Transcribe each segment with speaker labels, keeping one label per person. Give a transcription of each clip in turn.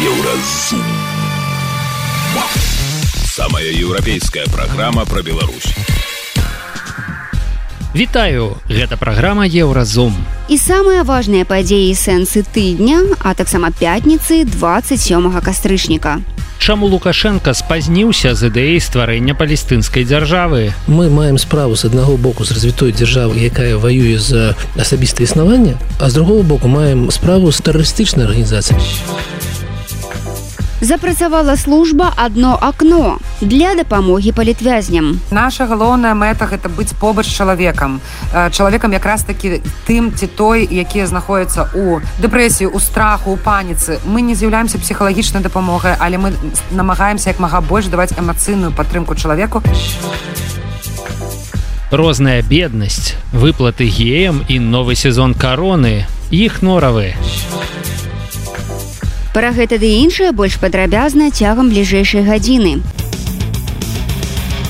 Speaker 1: Еўразум. Самая еўрапейская праграма пра Беларусь.
Speaker 2: Вітаю, гэта праграма Еўразум.
Speaker 3: І самыя важныя падзеі і сэнсы тыдня, а таксама пятніцы 27 кастрычніка.
Speaker 2: Чаму Лукашенко спазніўся з ідэяй стварэння палестынскай дзяржавы.
Speaker 4: Мы маем справу з аднаго боку з развітой дзяржавы, якая ваюе за асабістае існаванне, а з другого боку маем справу з тэрарыстычнай арганізацыяй.
Speaker 3: Запрацавала служба адно акно для дапамогі палітвязням.
Speaker 5: Наша галоўная мэта гэта быць побач чалавекам. Э, Чалавекам якраз такі тым ці той, якія знаходзяцца ў дэпрэсіі, у страху, у паніцы. Мы не з'яўляемся псіхалагічнай дапамогай, але мы намагаемся як мага больш даваць эмацыйную падтрымку чалавеку.
Speaker 2: Розная беднасць, выплаты геям і новы сезон кароны, іх норавы.
Speaker 3: Пра гэта ды іншае больш падрабязна цягам бліжэйшай гадзіны.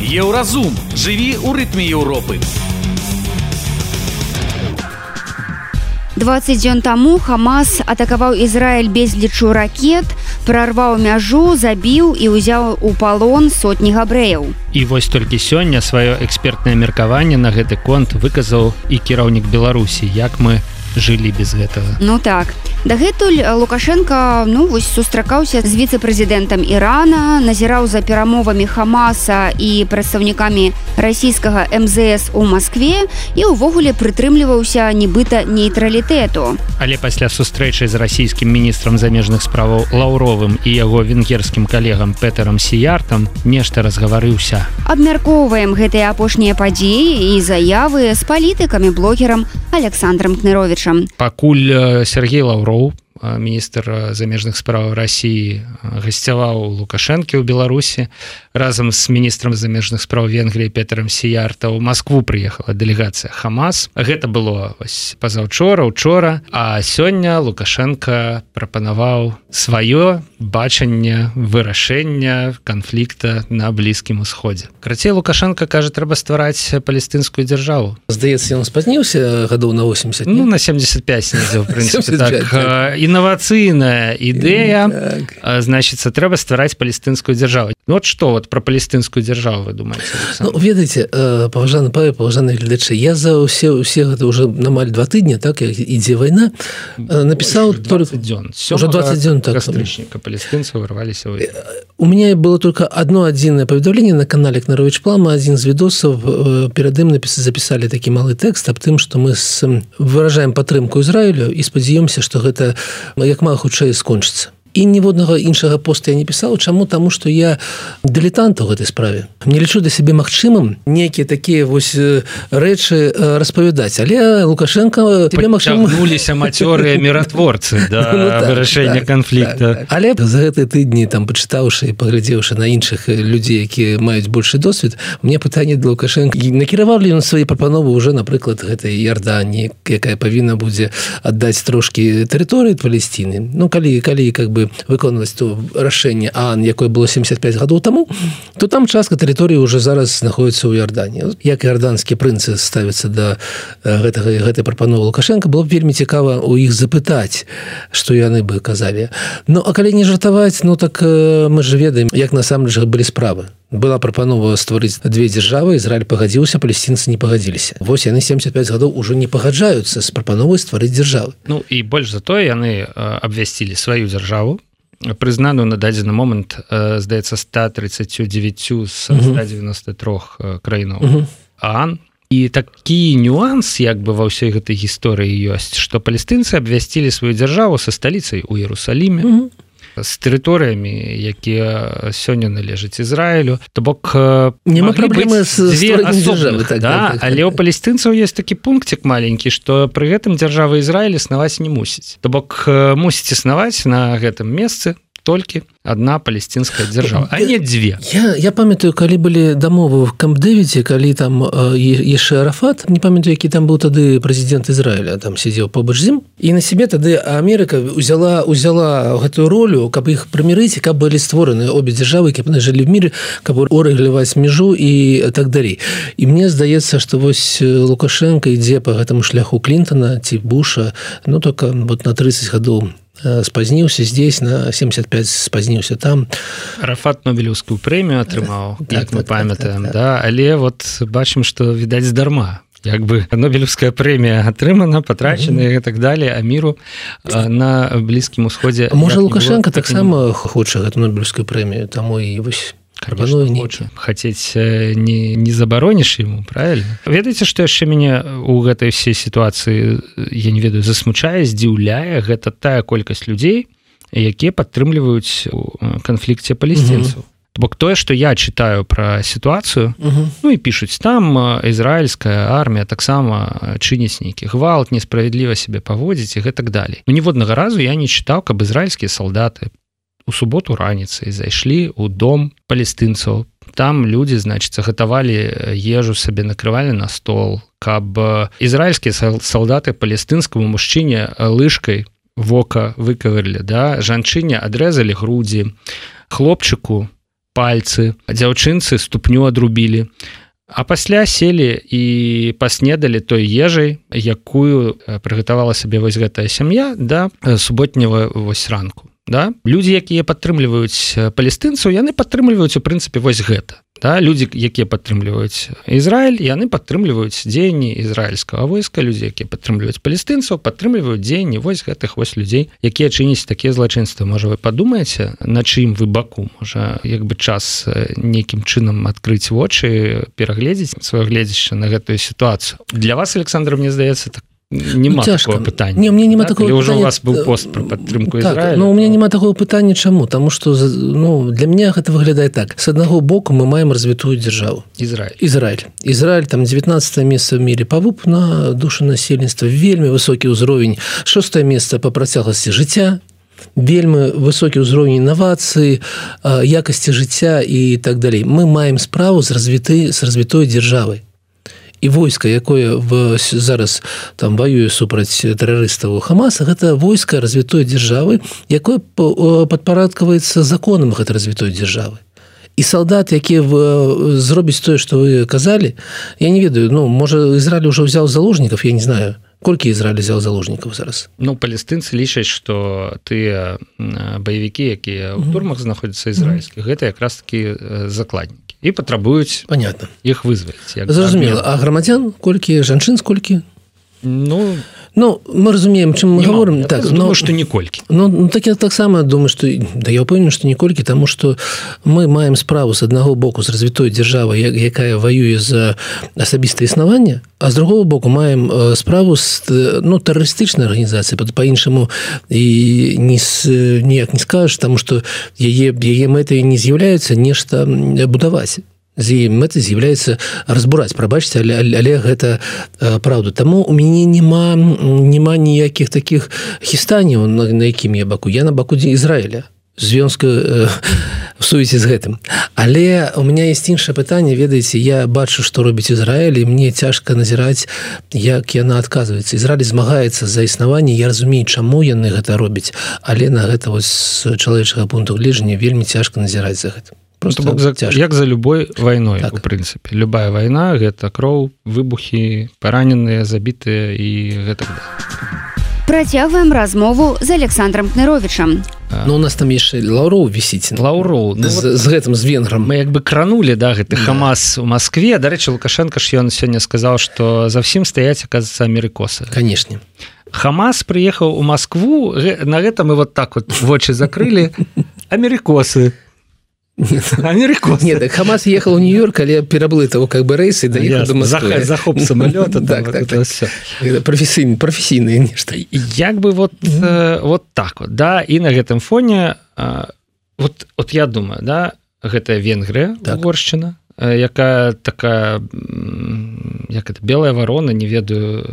Speaker 6: Еўразум жыві ў рытме Еўропы.
Speaker 3: 20 дзён таму Хамас атакаваў Ізраіль безлічу ракет, прарваў мяжу, забіў і ўзяў у палон сотні габрэяў.
Speaker 2: І вось толькі сёння сваё экспертнае меркаванне на гэты конт выказаў і кіраўнік Беларусі, як мы жылі без гэтага.
Speaker 3: Ну так. Дагэтуль Лукашенко ну вось сустракаўся з віцэ-прэзідэнтам Ірана, назіраў за перамовамі Хамаса і прадстаўнікамі расійскага МЗС у Маскве і ўвогуле прытрымліваўся нібыта нейтралітэту.
Speaker 2: Але пасля сустрэчы з расійскім міністрам замежных справаў лаўровым і яго венгерскім калегам Петерам Сіяртам нешта разгаварыўся.
Speaker 3: Абмяркоўваем гэтыя апошнія падзеі і заявы з палітыкамі блогерам Александром Кныровичам.
Speaker 2: Пакуль Сергей Лаўроў міністр замежных справаў Росіі гасцяваў лукашэнкі ў Беларусі разам з міністрам замежных справ Венгрыі Петром Сіярта ў Москву прыехала дэлегацыя Хамас. Гэта было пазаўчора учора. А сёння лукашенко прапанаваў сваё бачанне вырашэння канфлікта на блізкім усходзе. Крацей лукашенко кажа трэба ствараць палестынскую дзяржаву.
Speaker 4: Здаецца ён спазніўся гадоў на 80
Speaker 2: ну на 75 снізіў, прынципе, 75, так, так. інавацыйная ідэя. Так. значится трэба ствараць палестынскую дзяржаву. Ну, вот что вот про палестынскую дзяржаву вы думаете
Speaker 4: ну, ведаеце паважаны па паважаныя гледачы я за ўсе усе гэта уже намаль два тыдня так ідзе вайна напісаў только
Speaker 2: дзён
Speaker 4: уже 20 дзён
Speaker 2: так. палестынцы вырваліся
Speaker 4: у меня было только одно адзінае паведаўленне на канале кнарович плама адзін з відосаў перад ім напісы запісалі такі малы тэкст аб тым что мы с выражаем падтрымку Ізраілю і спадзяёмся что гэта як мага хутчэй скончыцца і ніводнага іншага поста я не пісаў чаму таму что я дылетант у гэтай справе. Не лічу да сябе магчымым некія такія вось рэчы распавядаць але лукашенко
Speaker 2: тебе магчымуліся мацёрыя міратворцы да ну, так, вырашэння так, канфлікта так,
Speaker 4: так. але за гэтай тыдні там пачытаўшы і паглядзеўшы на іншых людзей якія маюць большы досвед мне пытанне для лукашенко накіравалі ён свае прапановы уже напрыклад гэтай ярдані якая павінна будзе аддаць трошки тэрыторыі палесціны ну калі калі как бы бы выконваць то рашэнне ан якое было 75 гадоў таму то там частка тэрыторыі уже зараз знаходіцца ў ярдані як іорданскі прынцы ставіцца да гэтага гэтай прапановы лукашенко было б вельмі цікава у іх запытаць што яны бы казалі. Ну а калі не жартаваць ну так мы ж ведаем як насамрэч былі справы была прапанова стварыць две дзяржавы Ізраиль пагадзіўся палесцінцы не пагадзіліся. Вось яны 75 гадоў ужо не пагаджаюцца з прапановай стварыць дзяржавы.
Speaker 2: Ну і больш за тое яны абвясцілі сваю дзяржаву прызнаную на дадзены момант здаецца 139 з 193 краінаў Ан і такі нюанс як бы ва ўсёй гэтай гісторыі ёсць што палестынцы абвясцілі сваю дзяржаву са сталіцай у Ерусаліме -hmm з тэрыторыямі якія сёння належаць Ізраілю то бок
Speaker 4: няма праблемы
Speaker 2: асобных, так, да? так, так, але у палестынцаў есть такі пунктик маленькі што пры гэтым дзяржава Ізраіль існаваць не мусіць то бок мусіць існаваць на гэтым месцы толькі одна палесцінская дзяржава а не дзве
Speaker 4: я, я памятаю калі былі дамовы в кампдэвіце калі там яшчэ арафат не памятаю які там быў тады прэзідэнт Ізраіля там сидзеў побач зім і на себе тады Амерыка узяла узяла гэтую ролю каб іх прымірыць каб былі створаны обе дзяржавы каб жылі в мире каб орыгліваць мяжу і так далей. І мне здаецца что вось лукашенко ідзе по гэтаму шляху клинтона ці буша ну только вот на 30 гадоў спазніўся здесь на 75 спазніўся там.
Speaker 2: Рафат нобелевскую прэмію атрымаў
Speaker 4: так,
Speaker 2: мы
Speaker 4: так, так,
Speaker 2: памятаем
Speaker 4: так, так.
Speaker 2: да. Але вот бачым что відаць здарма. Як бы нобелевская прэмія атрымана патрачана і так далее а міру на блізкім усходзе
Speaker 4: можа лукашенко таксама хоча гэту нобелевскую прэмію таму і вось
Speaker 2: Конечно, хоча хацець не, не забароніш ему правильно? Ведаеце што яшчэ мяне у гэтай всей сітуацыі я не ведаю засмучае здзіўляе гэта тая колькасць людзей якія падтрымліваюць канфлікце палесцінцаў бок тое што я читаю пра сітуацыю ну і пішуць там ізраильская армія таксама чыніць нейкі гвалт несправядліва себе паводзіць і гэтак далей ну ніводнага разу я не чытаў каб ізраильскія салдаты у суботу раніцай зайшлі ў дом палестынцаў там людзі значыцца гатавалі ежу сабе накрывалі на стол каб ізраильскія салдаты палестынскаму мужчыне лыжкай вока выкавалі да жанчыне адрэзалі грудзі хлопчыку пальцы дзяўчынцы ступню адрубілі а пасля селі і паснедалі той ежай якую прыгатавала сабе вось гэтая сям'я да суботняга вось ранку да? Людзі якія падтрымліваюць палестынцаў яны падтрымліваюць у прынцыпе вось гэта да людзі якія падтрымліваюць Ізраиль яны падтрымліваюць дзеянні ізраильскага войска людзі якія падтрымліваюць палестынцаў падтрымліваюць дзеянні вось гэтых вось людзей якія чыніць такія злачынствы можа вы падумаеце на чым вы баку можа як бы час нейкім чынам адкрыць вочы перагледзець сваё гледзяшча на гэтую сітуацыю для вас Александр мне здаецца так нема
Speaker 4: ну, цяжка
Speaker 2: пытання
Speaker 4: не мне няма
Speaker 2: так?
Speaker 4: такого
Speaker 2: ўжо у вас быў пост про падтрымку
Speaker 4: так, Ну у меня няма такого пытання чаму тому что ну для меня гэта выглядае так. С аднаго боку мы маем развітую дзяржаву
Speaker 2: Ізраиль
Speaker 4: Ізраиль Ізраиль там 19 месца в мире павуп на душу насельніцтва вельмі высокі ўзровень шостое месца по працягласці жыцця вельмі высокі ўзровень інавацыі якасці жыцця і так далей мы маем справу з развіты з развітой дзяржавай і войска якое в зараз там воюе супраць тэрарыстаў хамаса гэта войска развітой дзяржавы якое падпарадкаваецца законам гэта развітой дзяржавы. І салдат які зробіць тое что вы казалі я не ведаю ну можа Ізраиль уже ўзяў заложнікаў я не знаю колькі Ізраиль взял заложнікаў зараз
Speaker 2: Ну палестынцы лічаць что тыя баевікі якія ў турмах знаходзяцца ізраильскіх гэта якраз таки закладнікі і патрабуюць
Speaker 4: понятно.
Speaker 2: іх вызваліць
Speaker 4: зразумела а грамадзян колькі жанчын сколькі
Speaker 2: ну
Speaker 4: Ну мы разумеем чым мы говорим так
Speaker 2: но что ніколькі
Speaker 4: Ну, ну так я таксама думаю что да я упэўнен что ніколькі тому что мы маем справу з аднаго боку з развітой дзяржавы якая воюе за асабістае існаванне а з другого боку маем справу з ну тэрарыстычнай арганізацыі по-іншаму і не с, ніяк не скажешь тому что яе яе мэтай не з'яўляецца нешта будаваць з мэты з'яўляецца разбураць прабачце але, але гэта праўда. Таму у мяне няма няма ніякіх таких хістанняў на, на якім я баку. Я на баку дзе Ізраіля звёнска э, сувязі з гэтым. Але у меня есть іншае пытанне. Ведаеце я бачу што робіць Ізраіль і мне цяжка назіраць як яна адказваецца. Ізраіль змагаецца за існаванне. Я разумею чаму яны гэта робяць але на гэта вось чалавечага пункту гледжання вельмі цяжка назіраць за гэтым
Speaker 2: просто бок за, як за любой вайной так. у прынцыпе любая вайна гэта кроў выбухі параненыя забітыя і гэта
Speaker 3: працягваем размову з александром кныровичам
Speaker 4: Ну у нас там яшчэ лаўроў вісіць
Speaker 2: лаўроў
Speaker 4: ну, з, з гэтым з венграм
Speaker 2: мы як бы кранули да гэты да. хамас у Москве. Дарэчы лукашенко ж ён сёння сказаў что за всім стаяць аказацца америкосы.
Speaker 4: Канешне
Speaker 2: хамас прыехаў у Москву на гэта мы вот так вот вочы закрылі америкосы Америкос.
Speaker 4: Нет, так Хамас ехал в Нью-Йорк, але пераблы того как бы рейсы, доехал до Москвы.
Speaker 2: Захоп самолета.
Speaker 4: так, так, так. Все. Профессийные, профессийные нечто.
Speaker 2: Як бы вот, mm -hmm. вот так вот, да, и на гэтым фоне, вот, вот я думаю, да, гэта Венгрия, так. Угорщина, якая такая як это белая ворона не ведаю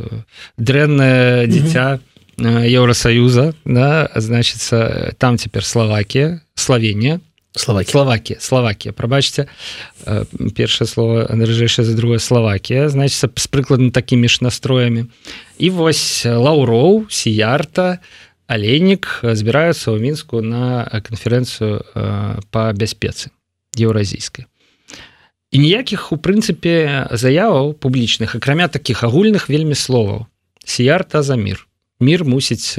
Speaker 2: дрэнное дзіця mm -hmm. Еўросоюза да значится там цяпер Словакія Словения
Speaker 4: Словакія
Speaker 2: Словакія Словакія прабачце першае слово дрыжэйшае за другое Словакія значится з прыкладна такімі ж настроямі і вось лаўроў сіярта алейнік збіраюцца ў мінску на канферэнцыю по бяспецы еўразійскай і ніякіх у прынцыпе заяваў публічных акрамя таких агульных вельмі словаў. Сіярта за мир. Мир мусіць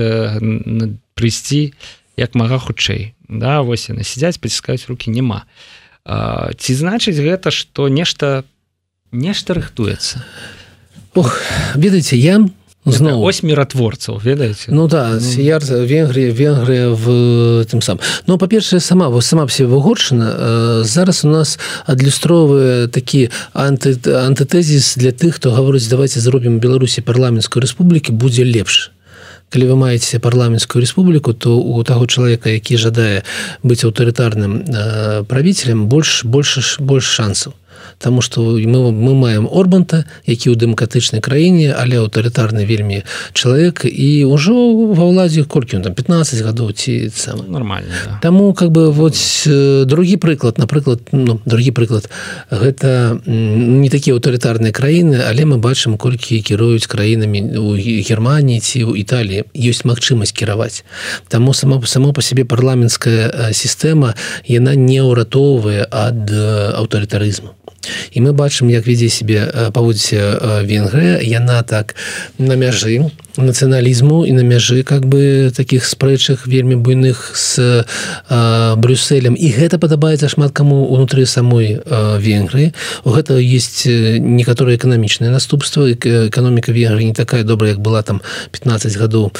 Speaker 2: прыйсці як мага хутчэй. Да вось яны сядзяць паціскаюць руки няма. Ці значыць гэта что нешта нешта рыхтуецца?
Speaker 4: Ох ведаеце я
Speaker 2: зноў ось міратворцаў ведаеце?
Speaker 4: Ну да я Венгрія Венгрыя в тым сам Ну па-першае сама вас сама все выгоршана зараз у нас адлюстроўвае такі анты антытэзіс для тых хто гаворыць давайте зробім беларусі парламенцкой рэспублікі будзе лепш калі вы маеце парламенцкую рэспубліку то у таго чалавека які жадае быць аўтарытарным правіцелем больш больше больш шансаў Таму што мы, мы маем Орбанта, які ў дэмакратычнай краіне, але аўтарытарны вельмі чалавек і ўжо ва ўладзе колькі там 15 гадоў ці сам
Speaker 2: нормально. Да.
Speaker 4: Таму как бы вот другі прыклад, напрыклад ну, другі прыклад гэта не такія аўтарытарныя краіны, але мы бачым колькі кіруюць краінамі у Геррманіі ці ў Італіі ёсць магчымасць кіраваць. Таму само само па сябе парламенцкая сістэма яна не ўратоўвае ад аўтарытарызму і мы бачым як вядзе себе паводзіце венгрыя. Яна так на мяжы нацыяналізму і на мяжы как бы таких спрэчах вельмі буйных с брюсселем. І гэта падабаецца шмат каму унутры самой венгры у гэта есть некаторыя эканамічныя наступствы. Эканоміка венгры не такая добрая як была там 15 гадоў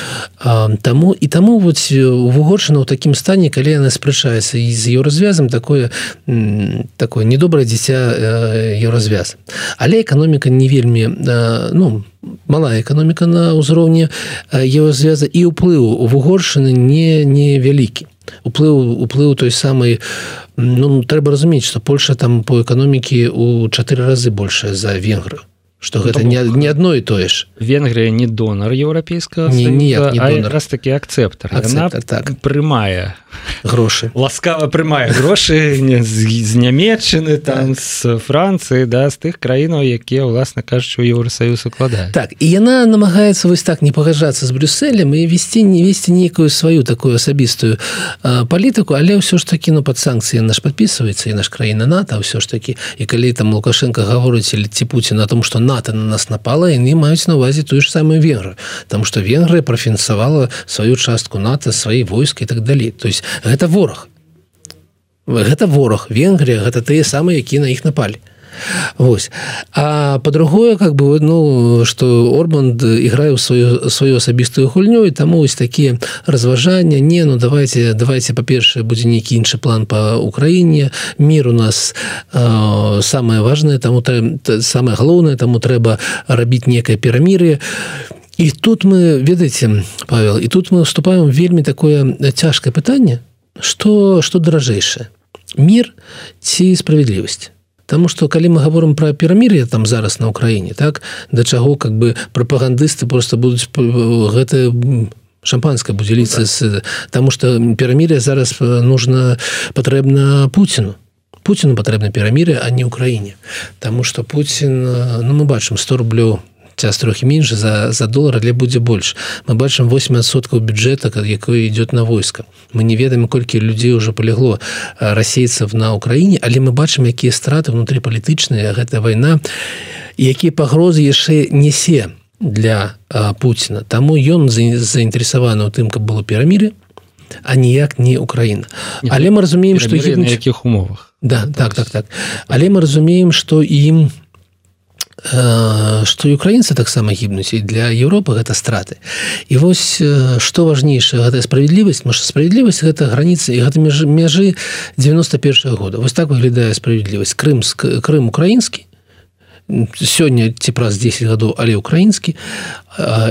Speaker 4: таму. І таму вот вугоршана ў такім стане калі яна спрачаецца і з еўразвязам такое такое недобрае дзіця еўразвяз. Але эканоміка не вельмі ну малая эканоміка на ўзроўні еўразвяза і ўплыў вугоршаны не невялікі уплыў уплыў той самай ну трэба разумець што Польша там по эканомікі у чатыры разы большая за венгры что гэта не, не адно і тое ж
Speaker 2: Венгрыя не донар еўрапейскага раз такі акцэптар так. прымае
Speaker 4: грошы
Speaker 2: ласкава прымае грошы з нямецчыны там з Францыі да з тых краінаў якія ўласна кажуць у еўросаюз укладае
Speaker 4: так і яна намагаецца вось так не пагаджацца з брюсселем і весці не весці нейкую сваю такую асабістую палітыку але ўсё ж такі ну под санкцыі наш подписывается і наш краіна нато ўсё ж такі. І калі там лукашенко гаворыць ці Пуін на том что НАТО на нас напала яны маюць на увазе тую ж самую венгры там что Венгрыя профінансавала сваю частку НАТО свае войскі і так далей. То есть гэта вораг. Гэта вораг. Венгрія гэта тыя самыя які на іх напалі Вось. А по-другое как бы ну что Орбанд играю сваю сваю асабістую гульню і таму вось такія разважання не ну давайте давайте па-першае будзе нейкі іншы план по Украіне. Мир у нас э, самое важное таму самое галоўнае таму трэба рабіць некае пераміры і тут мы ведаеце Павел і тут мы вступаем вельмі такое цяжкае пытанне что что даражэйшае? Мир ці справядлівасць Таму что калі мы говорим про пірамір'я там зараз на Украіне так да чаго как бы прапагандысты просто будуць гэта шампанское будзе ліцца з тому что пірамір'я зараз нужно патрэбна Пуціну. Пуціну патрэбна піраміры а не Украіне Таму что Пуін ну мы бачым 100 рублёў час трохі менш за за долар але будзе больш мы бачым 8соткаў бюджэта якое идет на войска. Мы не ведаем колькі людзей уже полегло расейцев на Украіне але мы бачым якія страты внутри палітычныя гэта вайна якія пагрозы яшчэ несе для Пуціна таму ён заінтарэсаваны у тым каб было піраміры а ніяк не Украіна але мы разумеем что
Speaker 2: якіх умовах?
Speaker 4: Да так так так. Але мы разумеем что ім не что украінцы таксама гібнуць і для Еўропы гэта страты. І вось что важнейшая гэтая справядлівасць можа справядлівасць гэта граніцы і гэта мяжы мяжы 91 -го года. Вось так выглядае справядлівасць. Крымск Крым украінскі сёння ці праз 10 гадоў але украінскі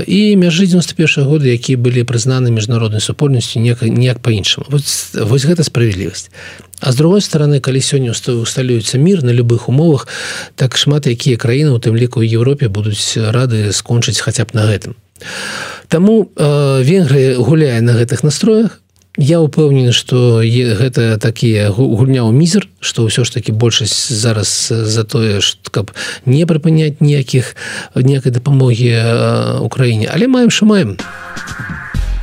Speaker 4: і мяжы 91 -го года якія былі прызнаны міжнароднай супольнасцю неяк ніяк по-іншаму вось, вось гэта справядлівасць А з другой стороны калі сёння усталюецца мір на любых умовах так шмат якія краіны у тым ліку Еўропе будуць рады скончыць хаця б на гэтым. Таму э, Венгрыя гуляе на гэтых настроях. Я упэўнены что гэта такія гульня ў мізер что ўсё ж таки большасць зараз за тое каб не прыпыняць ніякіх ніякай дапамогі Украіне. Але маем що маем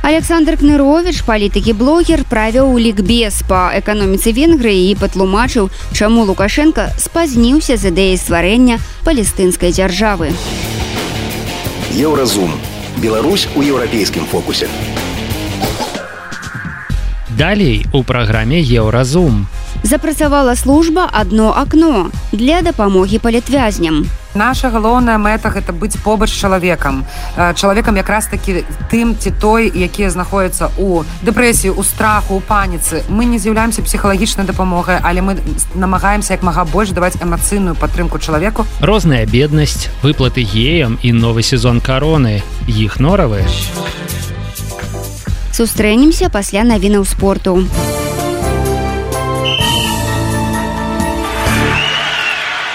Speaker 3: Александр кнырович палітыкі блогер правіў лікбез па эканоміцы венгрыі і патлумачыў чаму лукашенко спазніўся з ідэяй стварэння палестынскай дзяржавы
Speaker 7: еўразум Беларусь у еўрапейскім фокусе.
Speaker 2: Далей у праграме еўразум.
Speaker 3: Запрацавала служба адно акно для дапамогі палітвязням.
Speaker 5: Наша галоўная мэта гэта быць побач чалавекам. Чалавекам якраз такі тым ці той якія знаходзяцца у дэпрэсіі у страху у паніцы. Мы не з'яўляемся псіхалагічнай дапамогай але мы намагаемся як мага больш даваць эмацыйную падтрымку чалавеку.
Speaker 2: Розная беднасць выплаты геям і новы сезон кароны іх норавы.
Speaker 3: Сустрэнемся пасля навінаў спорту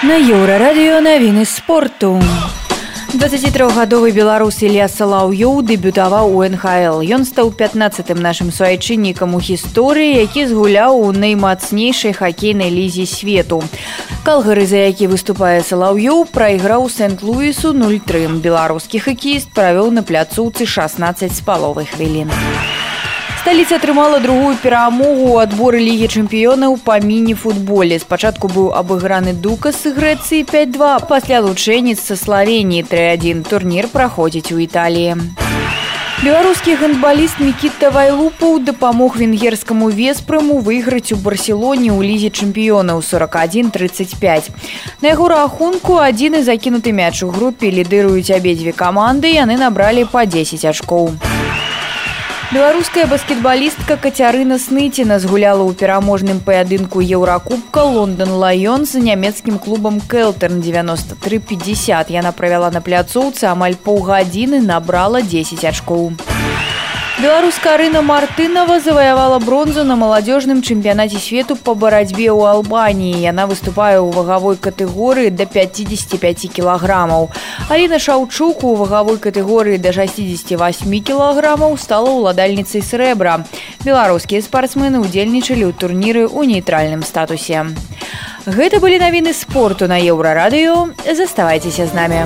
Speaker 7: На еўрарадыё навіны спорту. 23гадовы беларус Ілья Салаўёў дэбютаваў у НХл. Ён стаў 15 нашым суайчыннікам у гісторыі, які згуляў у наймацнейшай хакейнай лізе свету. Калгары, за які выступае Салаўёў, прайграў Сент-Луісу 03. Беларускі хакеіст правёў на пляцоўцы 16 з паловай хвілін сталіца атрымала другую перамогу ў адборы лігі чэмпіёнаў па міні-футболе. Спачатку быў абыграны дукас з грэцыі 52 пасля лучэнец са славенні 31 турнір праходзіць у італіі. Беларускі гандбаліст мікіта вайлупаў дапамог венгерскаму веспрыму выйграць у барселоне ў лізе чэмпіёнаў 41 35 на яго рахунку адзіны закінуты мяч у групе лідыруюць абедзве каманды яны набралі па 10 ачкоў Беларуская баскетбалістка Кацярына Сныціна згуляла ў пераможным паядынку еўракубка Лондон Лайон з нямецкім клубам Кэлтерн 9350. Яна правяла на пляцоўцы амаль паўгадзіны набрала 10 ачкоў. Беларуская Рына Мартынова заваявала бронзу на маладзёжным чэмпіянаце свету па барацьбе ў Албаніі. Яна выступае ў вагавой катэгорыі да 55 кілаграмаў. Аліна Шаўчук у вагавой катэгорыі да 68 кілаграмаў стала ўладальніцай срэбра. Беларускія спартсмены ўдзельнічалі ў турніры ў нейтральным статусе. Гэта былі навіны спорту на еўрарадыё. Заставайцеся з намі.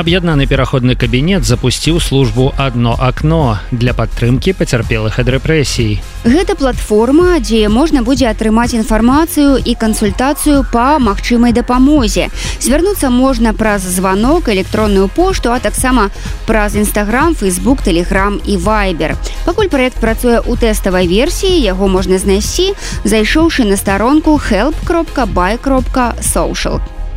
Speaker 2: Аб'яднаны пераходны кабінет запусціў службу адно акно для падтрымкі пацярпелых ад рэпрэсій.
Speaker 3: Гэта платформа, дзе можна будзе атрымаць інфармацыю і кансультацыю па магчымай дапамозе. Звярнуцца можна праз званок, электронную пошту, а таксама праз нстаграм, фейсбук, тэлеграм і вайбер. Пакуль праект працуе ў тэставай версіі, яго можна знайсці, зайшоўшы на старонку help.by.social.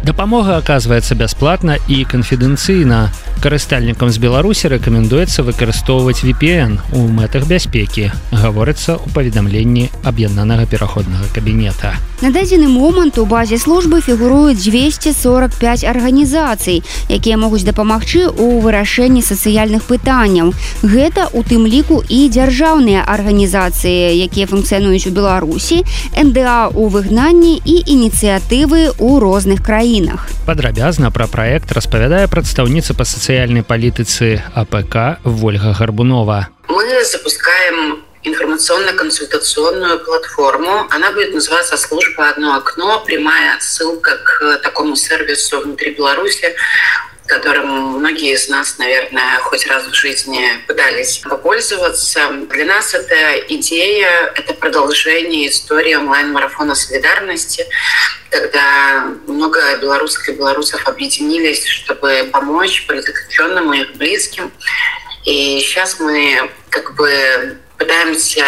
Speaker 2: Дапамога аказваецца бясплатна і канфідэнцыйна. Карыстальнікам з Беларусі рэкамендуецца выкарыстоўваць VPN у мэтах бяспекі, гаворыцца ў паведамленні аб'яднанага пераходнага кабінета.
Speaker 3: На дадзены момант у базе службы фігуруюць 245 арганізацый, якія могуць дапамагчы ў вырашэнні сацыяльных пытанняў. Гэта у тым ліку і дзяржаўныя арганізацыі, якія функцыянуюць у Беларусі, НДА ў выгнанні і ініцыятывы ў розных краінах краінах.
Speaker 2: Падрабязна пра праект распавядае прадстаўніца па сацыяльнай палітыцы АПК Вольга Гарбунова.
Speaker 8: Мы запускаем информационно-консультационную платформу. Она будет называться «Служба одно окно», прямая ссылка к такому сервису внутри Беларуси, которым многие из нас, наверное, хоть раз в жизни пытались попользоваться. Для нас эта идея, это продолжение истории онлайн-марафона солидарности, когда много белорусов и белорусов объединились, чтобы помочь политзаключенным и их близким. И сейчас мы как бы пытаемся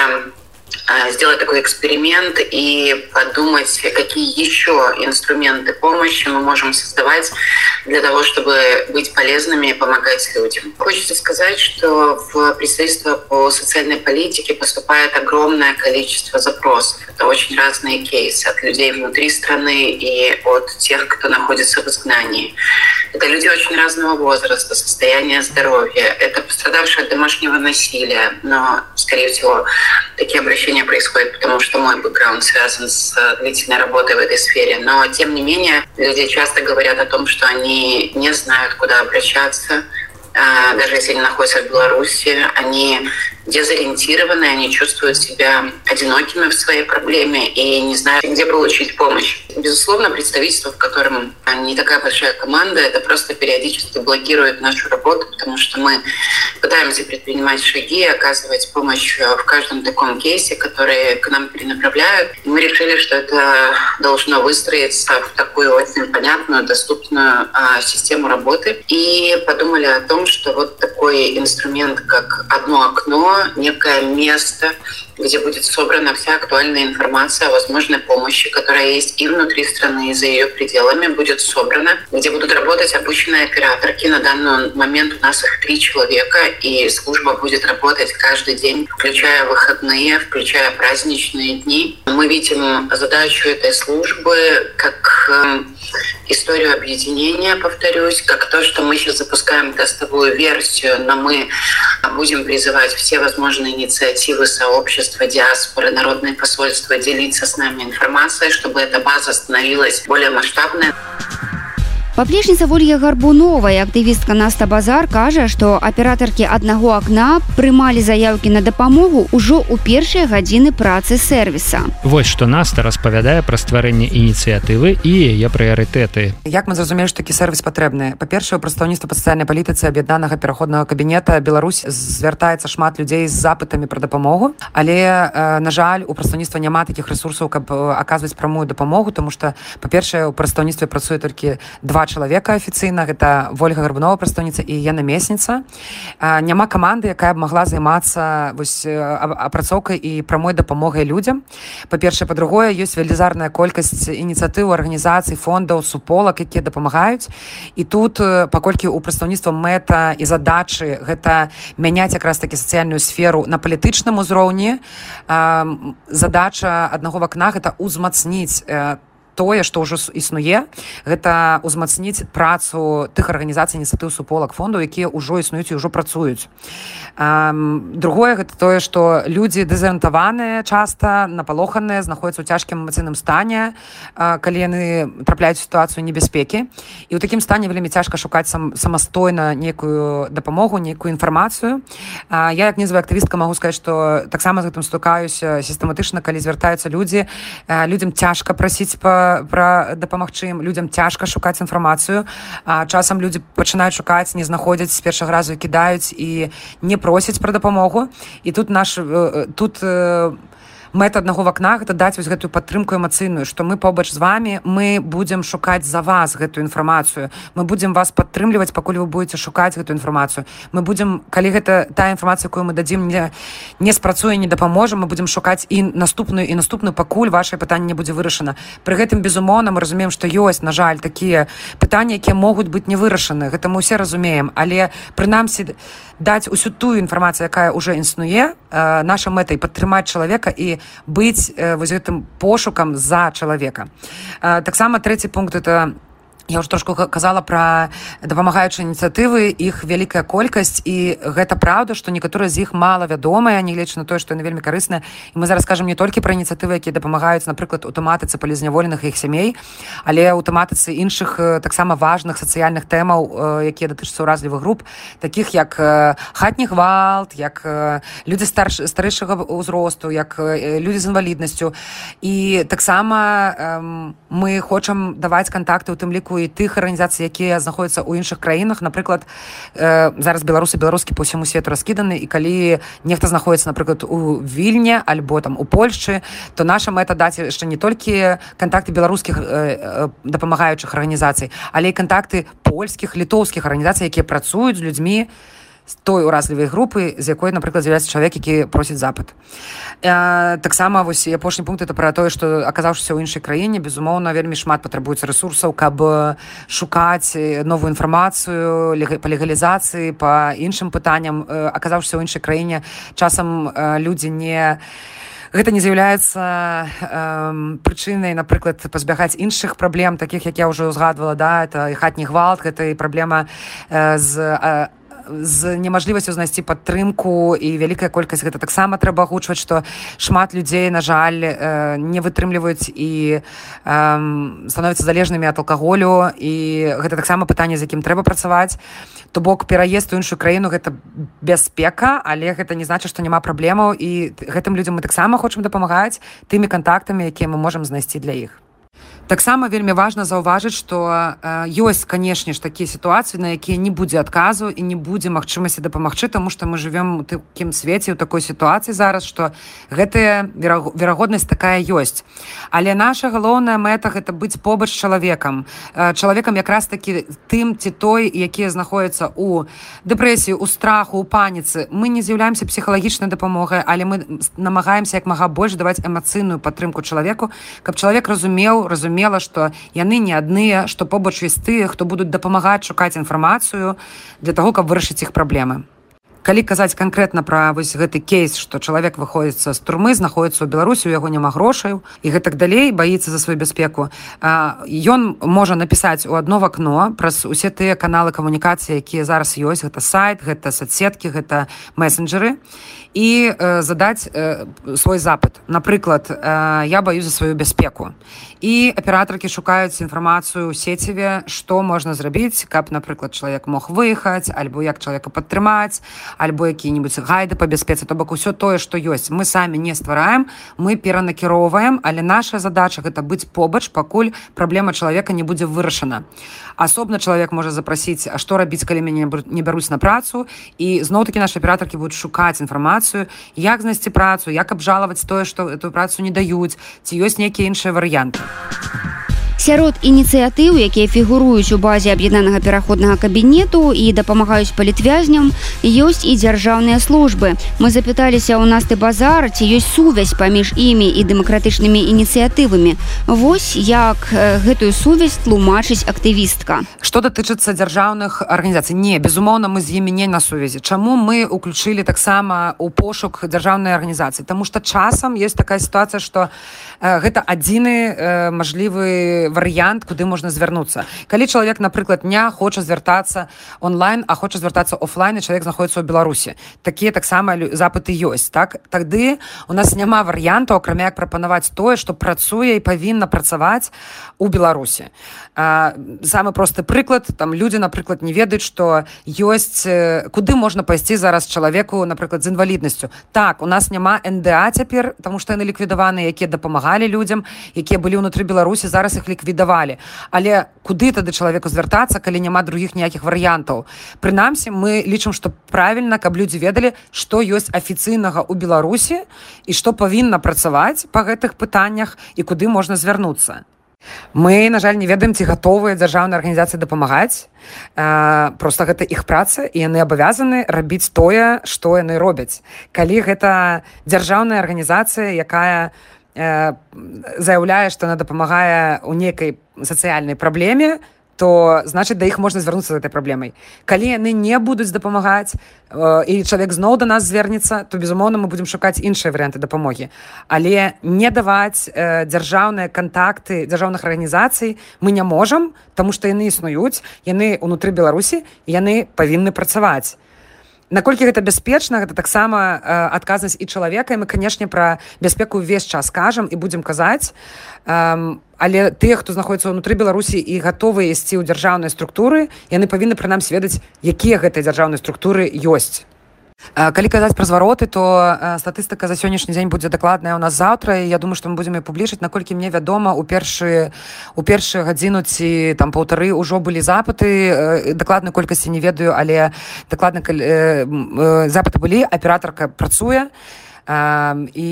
Speaker 8: сделать такой эксперимент и подумать, какие еще инструменты помощи мы можем создавать для того, чтобы быть полезными и помогать людям. Хочется сказать, что в представительство по социальной политике поступает огромное количество запросов. Это очень разные кейсы от людей внутри страны и от тех, кто находится в изгнании. Это люди очень разного возраста, состояния здоровья. Это пострадавшие от домашнего насилия, но, скорее всего, такие обращения обучение происходит, потому что мой бэкграунд связан с э, длительной работой в этой сфере. Но, тем не менее, люди часто говорят о том, что они не знают, куда обращаться, э, даже если они находятся в Беларуси, они дезориентированы, они чувствуют себя одинокими в своей проблеме и не знают, где получить помощь. Безусловно, представительство, в котором не такая большая команда, это просто периодически блокирует нашу работу, потому что мы пытаемся предпринимать шаги, оказывать помощь в каждом таком кейсе, который к нам перенаправляют. И мы решили, что это должно выстроиться в такую очень понятную, доступную а, систему работы. И подумали о том, что вот такой инструмент, как одно окно, некое место, где будет собрана вся актуальная информация о возможной помощи, которая есть и внутри страны, и за ее пределами, будет собрана, где будут работать обученные операторки. На данный момент у нас их три человека, и служба будет работать каждый день, включая выходные, включая праздничные дни. Мы видим задачу этой службы как эм, историю объединения, повторюсь, как то, что мы сейчас запускаем тестовую версию, но мы будем призывать все возможные инициативы сообщества, диаспоры, народные посольства делиться с нами информацией, чтобы эта база становилась более масштабной.
Speaker 3: Паплечніца Волья Гарбуновая, актывістка Наста Базар кажа, што аператаркі аднаго акна прымалі заяўкі на дапамогу ўжо ў першыя гадзіны працы сервіса.
Speaker 2: Вось што Наста распавядае пра стварэнне ініцыятывы і яе прыярытэты.
Speaker 5: Як мы зразумелі, што такі сервіс патрэбны. Па-першае, прадстаўніцтва па сацыяльнай палітыцы аб'яднанага пераходнага кабінета Беларусь звяртаецца шмат людзей з запытамі пра дапамогу. Але на жаль, у прадстаўніцтва няма такіх ресурсаў, каб аказваць прамую дапамогу, тому што па-першае, у прадстаўніцтве працуе толькі два чалавека афіцыйна гэта ольга гарбунова прадстаўніца і я намесніца няма каманды якая б могла займацца вось апрацоўкай і прамой дапамогай людзям. Па-першае па-другое ёсць велізарная колькасць ініцыятыў арганізацый фондаў суполак якія дапамагаюць. І тут паколькі у прадстаўніцтва мэта і задачы гэта мяняць якраз такі сацыяльную сферу на палітычным узроўні задача аднаго вакна гэта ўзмацніць там тое што ўжо існуе. Гэта ўзмацніць працу тых арганізацый ініцыятыў суполак фондаў якія ўжо існуюць і ўжо працуюць. Другое гэта тое што людзі дэзарыентаваныя часта напалоханыя знаходяцца ў цяжкім эмацыйным стане калі яны трапляюць сітуацыю небяспекі. І ў такім стане вельмі цяжка шукаць сам самастойна некую дапамогу нейкую інфармацыю. Я як незвы актывістка магу сказаць што таксама з гэтым стукаюся сістэматычна калі звяртаюцца людзі. Людзям цяжка прасіць па пра дапамагчы ім людзям цяжка шукаць інфармацыю. А часам людзі пачынаюць шукаць не знаходзяць з першага разу кідаюць і не просяць пра дапамогу. І тут наш тут у мэта аднаго вакна гэта даць вось гэтую падтрымку эмацыйную што мы побач з вами мы будзем шукаць за вас гэтую інфармацыю. Мы будзем вас падтрымліваць пакуль вы будете шукаць гэтую інфармацыю. Мы будзем калі гэта та інфармацыя якую мы дадзім мне не спрацуе не дапаможам мы будзем шукаць і наступную і наступную пакуль ваше пытанне будзе вырашана. Пры гэтым безумоўна мы разумеем што ёсць на жаль такія пытанні якія могуць быць не вырашаны. Гэта мы ўсе разумеем. Але прынамсі даць усю тую інфармацыю якая уже існуе наша мэтай падтрымаць чалавека і быць вось гэтым пошукам за чалавека таксама трэці пункт это Я ўжо трошку казала пра дапамагаючыя ініцыятывы іх вялікая колькасць і гэта праўда што некаторыя з іх мала вядомыя негледзячы на тое што яны вельмі карысныя. І мы зараз кажам не толькі пра ініцыятывы якія дапамагаюць напрыклад у тэматыцы палізняволеных іх сямей але ў тэматыцы іншых таксама важных сацыяльных тэмаў якія датычацца ўразлівых груп таких як хатні гвалт як людзі старш старэйшага ўзросту як людзі з інваліднасцю. І таксама мы хочам даваць кантакты у тым ліку і тых арганізацый якія знаходзяцца ў іншых краінах. Напрыклад э, зараз беларусы беларускі по ўсяму свету раскіданы і калі нехта знаходіцца напрыклад у вільне альбо там у польльшчы то наша мэта даць яшчэ не толькі кантакты беларускіх э, э, дапамагаючых арганізацый але і кантакты польскіх літоўскіх арганізацый якія працуюць з людзьмі з той уразлівай групы з якой напрыклад з'яўляецца чалавек які просіць запад. Э, таксама вось апошні пункт это пра тое што аказаўшыся ў іншай краіне безумоўна вельмі шмат патрабуецца ресурсаў каб шукаць новую інфармацыю па легалізацыі па іншым пытанням. Э, аказаўшыся ў іншай краіне часам э, людзі не Гэта не з'яўляецца э, прычынай напрыклад пазбягаць іншых праблем таких як я ўжо ўзгадвала да это і хатні гвалт гэта і праблема э, з э, з немажлівасцю знайсці падтрымку і вялікая колькасць гэта таксама трэба агучваць што шмат людзей на жаль э, не вытрымліваюць і э, становяцца залежнымі ад алкаголю. І гэта таксама пытанне з якім трэба працаваць. То бок пераезд у іншую краіну гэта бяспека але гэта не значыць што няма праблемаў. І гэтым людзям мы таксама хочам дапамагаць тымі кантактамі якія мы можемм знайсці для іх таксама вельмі важна заўважыць што э, ёсць канешне ж такія сітуацыі на якія не будзе адказу і не будзе магчымасці дапамагчы таму што мы живвем у такім свеце у такой сітуацыі зараз што гэтая верагоднасць такая ёсць. Але наша галоўная мэта гэта быць побач чалавекам. Э, чалавекам якраз такі тым ці той якія знаходзяцца у дэпрэсіі у страху у паніцы. Мы не з'яўляемся псіхалагічнай дапамогай але мы намагаемся як мага больш даваць эмацыйную падтрымку чалавеку каб чалавек разумеў разумеў зразумела што яны не адныя што побач ёсць тыя хто будуць дапамагаць шукаць інфармацыю для того каб вырашыць іх праблемы. Калі казаць канкрэтна пра вось гэты кейс што чалавек выходзіцца з турмы знаходіцца ў беларусі у яго няма грошай і гэтак далей баіцца за сваю бяспеку ён можа напісаць у одно вакно праз усе тыя каналы камунікацыі якія зараз ёсць. Гэта сайт гэта соцсеткі гэта месенджеры і э, задаць э, свой запыт. Напрыклад э, я баю за сваю бяспеку і аператаркі шукаюць інфармацыю ў сеціве што можна зрабіць каб напрыклад чалавек мог выехаць альбо як чалавека падтрымаць альбо які-нибудь гайды по бяспецы то бок усё тое што ёсць мы самі не ствараем мы перанакіроўваем але наша задача гэта быць побач пакуль праблема чалавека не будзе вырашана. Асобна чалавек можа запрасіць а што рабіць калі мяне не бяруць на працу і зноў-таки наши аператаркі будуць шукаць інфармацыю як знайсці працу як абжалаваць тое што эту працу не даюць ці ёсць нейкія іншыя варыянты. а
Speaker 3: сярод ініцыятыў якія фігуруюць у базе аб'яднанага пераходнага кабінету і дапамагаюць палітвязням ёсць і дзяржаўныя службы. Мы запыталіся ў нас ты базар ці ёсць сувязь паміж імі і дэмакратычнымі ініцыятывамі. Вось як гэтую сувязь тлумачыць актывістка.
Speaker 5: Что датычыцца дзяржаўных арганізацый? Не безумоўна мы з імі не на сувязі. Чаму мы уключылі таксама у пошук дзяржаўнай арганізацыі? Тому что часам есть такая сітуацыя что гэта адзіны мажлівы варыянт куды можна звярнуцца. Калі чалавек напрыклад не хоча звяртацца онлайн а хоча звяртацца офлайн чалавек знаходіцца ў беларусі. Такія таксама запыты ёсць так? Тады у нас няма варыянту акрамя як прапанаваць тое што працуе і павінна працаваць у беларусі. Самы просты прыклад там людзі напрыклад не ведаюць што ёсць куды можна пайсці зараз чалавеку напрыклад з інваліднасцю. Так у нас няма нда цяпер тому што яны ліквідаваны якія дапамагалі людзям якія былі ўнутры беларусі зараз іх ліквід ліквідавалі але куды тады чалавеку звяртацца калі няма другіх ніякіх варыянтаў прынамсі мы лічым што правільна каб людзі ведалі што ёсць афіцыйнага ў беларусі і што павінна працаваць па гэтых пытаннях і куды можна звярнуцца Мы, на жаль, не ведаем, ці гатовыя дзяржаўныя арганізацыі дапамагаць. Проста гэта іх праца і яны абавязаны рабіць тое, што яны робяць. Калі гэта дзяржаўная арганізацыя, якая Э, заяўляе што она дапамагае ў нейкай сацыяльнай праблеме то значит да іх можна звярнуцца з этой праблемай калі яны не будуць дапамагаць э, і чалавек зноў да нас звернецца то безумоўна мы будзем шукаць іншыя варыянты дапамогі але не даваць э, дзяржаўныя кантакты дзяржаўных арганізацый мы не можам таму што яны існуюць яны унутры беларусі яны павінны працаваць наколькі гэта бяспечна гэта таксама э, адказнасць і чалавека і мы канешне пра бяспеку ўвесь час кажам і будзем казаць. Э, але тыя хто знаходіцца ўнутры беларусі і гатовы ісці ў дзяржаўнай структуры яны павінны прынамсі ведаць якія гэтыя дзяржаўнай структуры ёсць калі казаць пра звароты то статыстыка за сённяшні дзень будзе дакладная у нас заўтра і я думаю што мы будзем публічыць наколькі мне вядома у першы у першую гадзіну ці там паўтары ўжо былі запыты дакладнай колькасці не ведаю але дакладна запыты былі аператарка працуе. І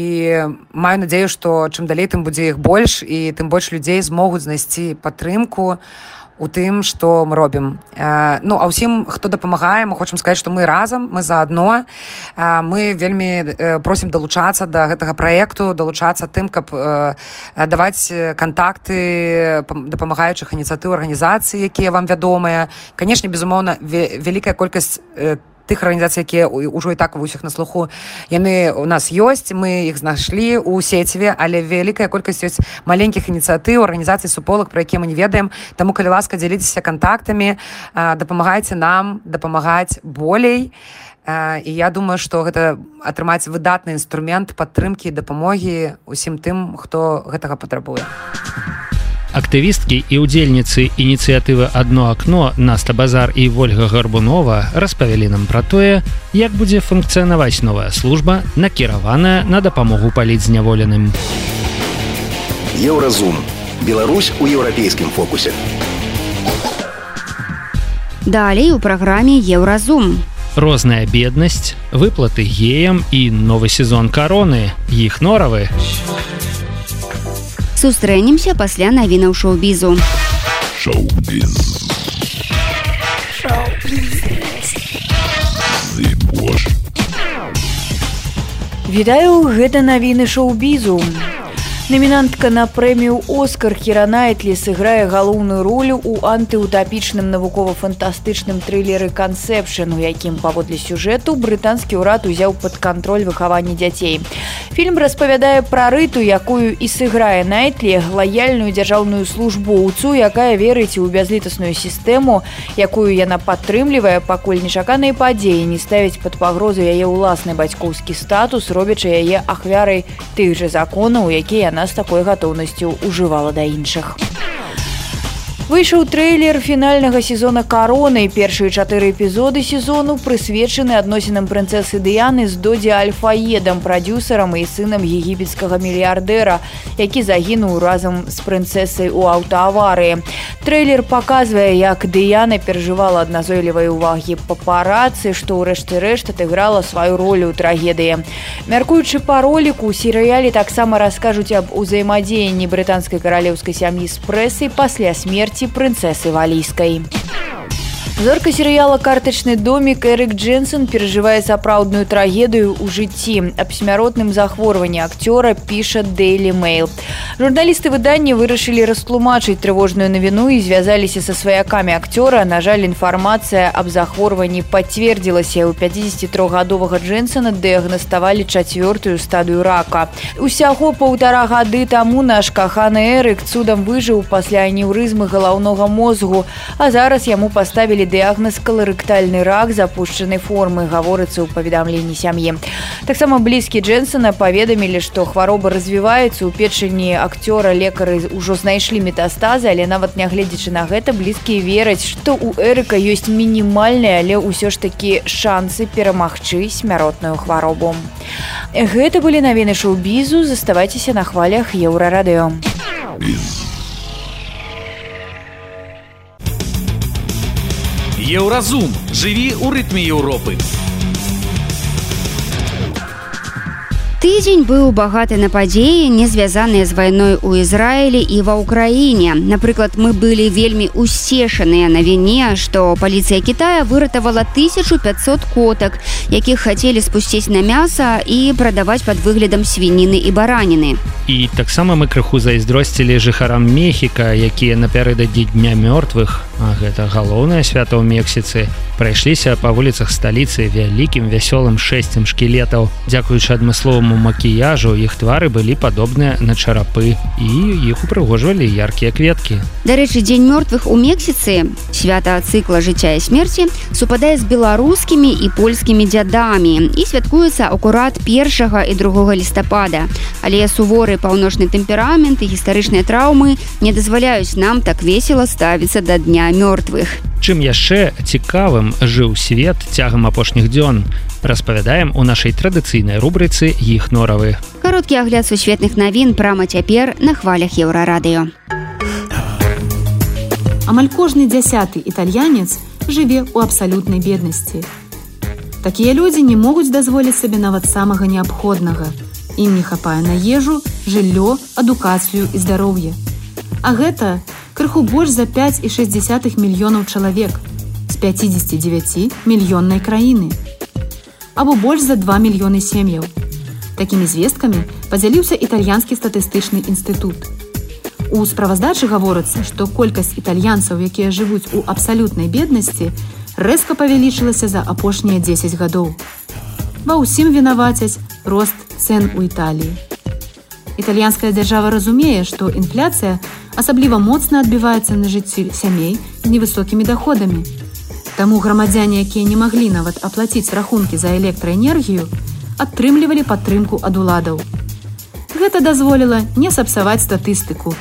Speaker 5: маю надзею што чым далей тым будзе іх больш і тым больш людзей змогуць знайсці падтрымку. у у тым что мы робім. Э, ну а ўсім хто дапамагае мы хочам сказаць что мы разам мы заодно э, мы вельмі э, просім далучацца да гэтага проекту далучацца тым каб э, даваць контакты дапамагаючых ініцыятыў арганізацыі якія вам вядомыя. Канешне безумоўна вялікая колькасць там тых арганізацый якія ўжо і так у усіх на слуху. Яны у нас ёсць мы іх знайшлі у сеціве але вялікая колькасць ёсць маленькіх ініцыятыў арганізацый суполак про які мы не ведаем. Таму калі ласка дзяліцеся контактамі дапамагайце нам дапамагаць болей. І я думаю што гэта атрымаць выдатны інструмент падтрымкі дапамогі усім тым хто гэтага патрабуе
Speaker 2: актывісткі і ўдзельніцы ініцыятывы одно акно наста базар і ольга гарбунова распавялі нам пра тое як будзе функцыянаваць новая служба накіраваная на дапамогу паліць зняволеным
Speaker 9: еўразум. Беларусь у еўрапейскім фокусе.
Speaker 3: Далей у праграме еўразум
Speaker 2: розная беднасць выплаты геям і новы сезон кароны. Іх норавы
Speaker 3: сустрэнемся пасля навінаў шоу-бізу
Speaker 7: Вітаю гэта навіны шоу-бізу. Намінантка на прэмію Оскар Хіранайтлі сыграе галоўную ролю ў антыутапічным навукова-фантастычным трылеры кансепшн, у якім паводле сюжэту брытанскі ўрад узяў пад кантроль выхавання дзяцей. Фільм распавядае пра рыту, якую і сыграе Найтлі лаяльную дзяржаўную службоўцу, якая верыць у бязлітасную сістэму, якую яна падтрымлівае, пакуль нечаканыя падзеі не ставяць пад пагрозу яе ўласны бацькоўскі статус, робячы яе ахвярай тых жа законаў, якія яна з такой гатоўнасцю ўжывала да іншых. Выйшаў трэйлер фінальнага сезона кароны першыя чатыры эпізоды сезону прысвечаны адносінам прынцэсы дыяны з додзе альфаедам прадюсерам і сынам егіпецкага мільярдэра які загінуў разам з прынцэсай у аўтааварыі. Трэйлер паказвае як дыяна перажывала адназойлівай увагі папарацы што ў рэшце рэшт адыграла сваю ролю ў трагедыі. Мяркуючы па роліку у серыяле таксама раскажуць аб узаемадзеянні брытанскай каралеўскай сям'і з прэсай пасля смерти смерти прынцэсы валійскай. Зорка серыяла картачны домик Эрик Дженсон перажывае сапраўдную трагедыю ў жыцці аб смяротным захворванні акцёра піша Daily Mail. Журналісты выдання вырашылі растлумачыць трывожную навіну і звязаліся са сваякамі акцёра. На жаль, інфармацыя аб захворванні пацвердзілася у 53гадовага Дженсона дыягнаставалі чацвёртую стадыю рака. Усяго паўтара гады таму наш каханы Эрык цудам выжыў пасля анеўрызмы галаўнога мозгу, а зараз яму паставілі дыягназ каларыктальны рак запушчанай формы гаворыцца ў паведамленні сям'і. Таксама блізкі джэнсона паведамілі што хвароба развіваецца ў печані акцёра лекары ўжо знайшлі метастазы але нават нягледзячы на гэта блізкія вераць што у эрыка ёсць мінімальная але ўсё ж такі шансы перамагчы смяротную хваробу. Гэта былі навіны шоу-бізу. Заставайцеся на хвалях еўрарадыё. Без
Speaker 6: Еўразум жыві ў рытме Еўропы.
Speaker 3: Тыдзень быў багаты на падзеі, не звязаныя з вайной ў Ізраілі і ва ўкраіне. Напрыклад, мы былі вельмі усешаныя на віне, што паліцыя Китая выратавала 1500 котак, якіх хацелі спусціць на мяса і прадаваць пад выглядам свініны і бараніны.
Speaker 2: І таксама мы крыху зайздросцілі жыхарам Мехіка, якія напярэдадні дня мёртвых, гэта галоўнае свята ў Мексіцы, прайшліся па вуліцах сталіцы вялікім вясёлым шэсцем шкілетаў, дзякуючы адмысловаму макіяжу іх твары былі падобныя на чарапы і іх упрыгожвалі яркія кветкі.
Speaker 3: Дарэчы, дзень мёртвых у Мексіцы свята цыкла жыцця і смерці супадае з беларускімі і польскімі дзядамі і святкуецца акурат першага і другога лістапада. Але суворы паўночны тэмперамент і гістарычныя траўмы не дазваляюць нам так весела ставіцца да дня мёртвых.
Speaker 2: Чым яшчэ цікавым жыў свет цягам апошніх дзён распавядаем у нашай традыцыйнай рубрыцы іх норавы.
Speaker 3: Кароткі агляд сусветных навін прама цяпер на хвалях еўрарадыё.
Speaker 10: Амаль кожны дзясяты італьянец жыве ў абсалютнай беднасці. Такія людзі не могуць дазволіць сабе нават самага неабходнага. Ім не хапае на ежу, жыллё, адукацыю і здароўе. А гэта крыху больш за 5,6 мільёнаў чалавек з 59 мільённай краіны або больш за 2 мільёны сем'яў. Такімі звесткамі падзяліўся італьянскі статыстычны інстытут. У справаздачы гаворыцца, што колькасць італьянцаў, якія жывуць у абсалютнай беднасці, рэзка павялічылася за апошнія 10 гадоў. Ва ўсім вінавацяць рост цэн у Італіі. Італьянская дзяржава разумее, што інфляцыя асабліва моцна адбіваецца на жыцці сямей з невысокімі доходамі. Таму грамадзяне, якія не маглі нават аплаціць рахункі за электраэнергію, атрымлівалі падтрымку ад уладаў. Гэта дазволіла не сапсаваць статыстыку,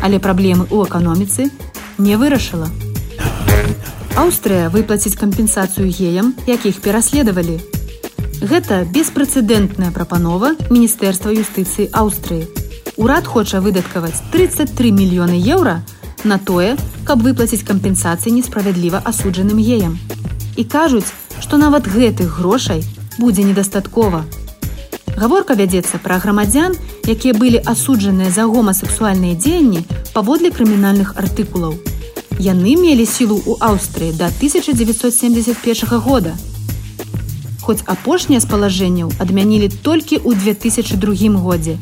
Speaker 10: але праблемы ў эканоміцы не вырашыла. Аўстрыя выплаціць кампенсацыю геям, якіх пераследавалі. Гэта беспрэцэдэнтная прапанова міністэрства юстыцыі Аўстрыі. Урад хоча выдаткаваць 33 мільёны еўра на тое, каб выплаціць кампенсацыі несправядліва асуджаным геям. І кажуць, што нават гэтых грошай будзе недастаткова. Гаворка вядзецца пра грамадзян, якія былі асуджаныя за гомасексуальныя дзеянні паводле крымінальных артыкулаў. Яны мелі сілу ў Аўстрыі да 1971 года. Хоць апошнія з палажэнняў адмянілі толькі ў 2002 годзе.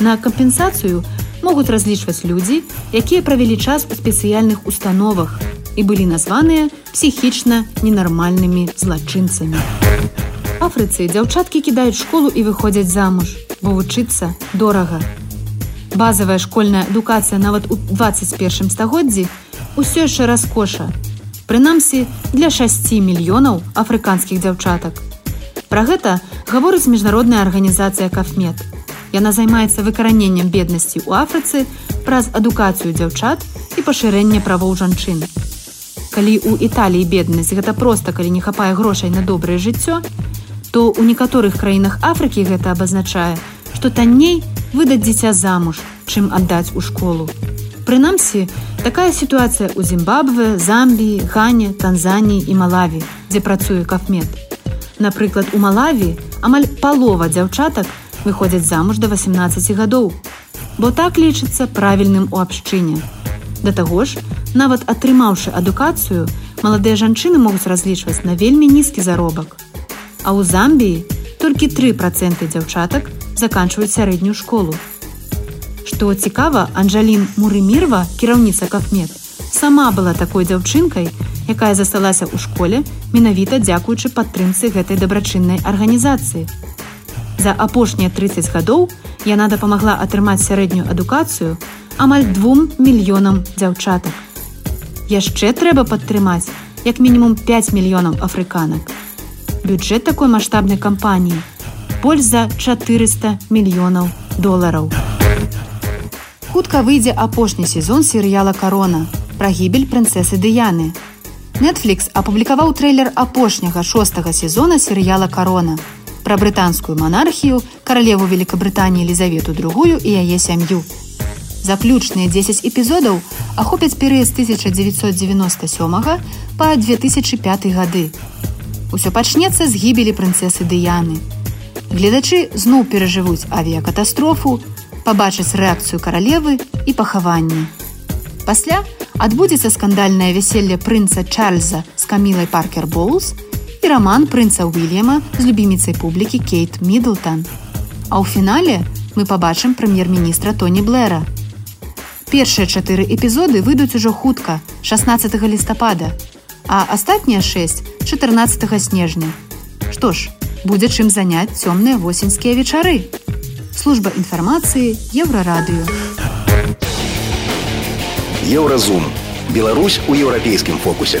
Speaker 10: На кампенсацыю могуць разлічваць людзі, якія правялі час у спецыяльных установах і былі названыя псіхічна ненармальнымі злачынцамі. Афрыцы дзяўчаткі кідаюць школу і выходзяць замуж, бо вучыцца дорага. Базавая школьная адукацыя нават у 21 стагоддзі ўсё яшчэ раскоша. Прынамсі для 6 мільёнаў афрыканскіх дзяўчатак. Пра гэта гаворыць міжнародная арганізацыя кафмет. Яна займаецца выкараненнем беднасці ў Афрыцы праз адукацыю дзяўчат і пашырэнне правоў жанчын. Калі ў Італіі беднасць гэта проста калі не хапае грошай на добрае жыццё, то ў некаторых краінах Афрыкі гэта абазначае, што танней выдаць дзіця замуж, чым аддаць у школу. Прынамсі, такая сітуацыя ў Зімбабве, Замбіі, Гане, Танзаніі і Малаві, дзе працуе кафмет. Напрыклад, у Малаві амаль палова дзяўчатак выходзяць замуж да 18 гадоў, бо так лічыцца правільным у абшчыне. Да таго ж, нават атрымаўшы адукацыю, маладыя жанчыны могуць разлічваць на вельмі нізкі заробак а ў Замбіі толькі тры проценты дзяўчатак заканчваюць сярэднюю школу. Што цікава, Анжалін Мурымірва, кіраўніца кафмет, сама была такой дзяўчынкай, якая засталася ў школе менавіта дзякуючы падтрымцы гэтай дабрачыннай арганізацыі. За апошнія 30 гадоў яна дапамагла атрымаць сярэднюю адукацыю амаль двум мільёнам дзяўчатак. Яшчэ трэба падтрымаць як мінімум 5 мільёнаў афрыканак бюджет такой маштабнай кампаніі больш за 400 мільёнаў долараў. Хутка выйдзе апошні сезон серыяла карона пра гібель прынцэсы дыяны. Netflix апублікаваў трэйлер апошняга шостага сезона серыяла карона пра брытанскую манархію каралеву Великабрытаніі Лізавету другую і яе сям'ю. Заключныя 10 эпізодаў ахопяць перыяд з 1997 па 2005 гады Усё пачнецца з гібелі прынцэсы дыяны. Гледачы зноў перажывуць авіякатастрофу, пабачаць рэакцыю каралевы і пахаванне. Пасля адбудзецца скандальнае вяселле прынца Чарльза з камілай Паркер Боулс і раман прынца Уильяма з любіміцай публікі Кейт Мідлтон. А ў фінале мы пабачым прэм'ер-міністра Тоні Блэра. Першыя чатыры эпізоды выйдуць ужо хутка 16 лістапада, а астатнія 6 14 снежня. Што ж, будзе чым заняць цёмныя восеньскія вечары. Служба інфармацыі еўрарадыё.
Speaker 9: Еўразум. Беларусь у еўрапейскім фокусе.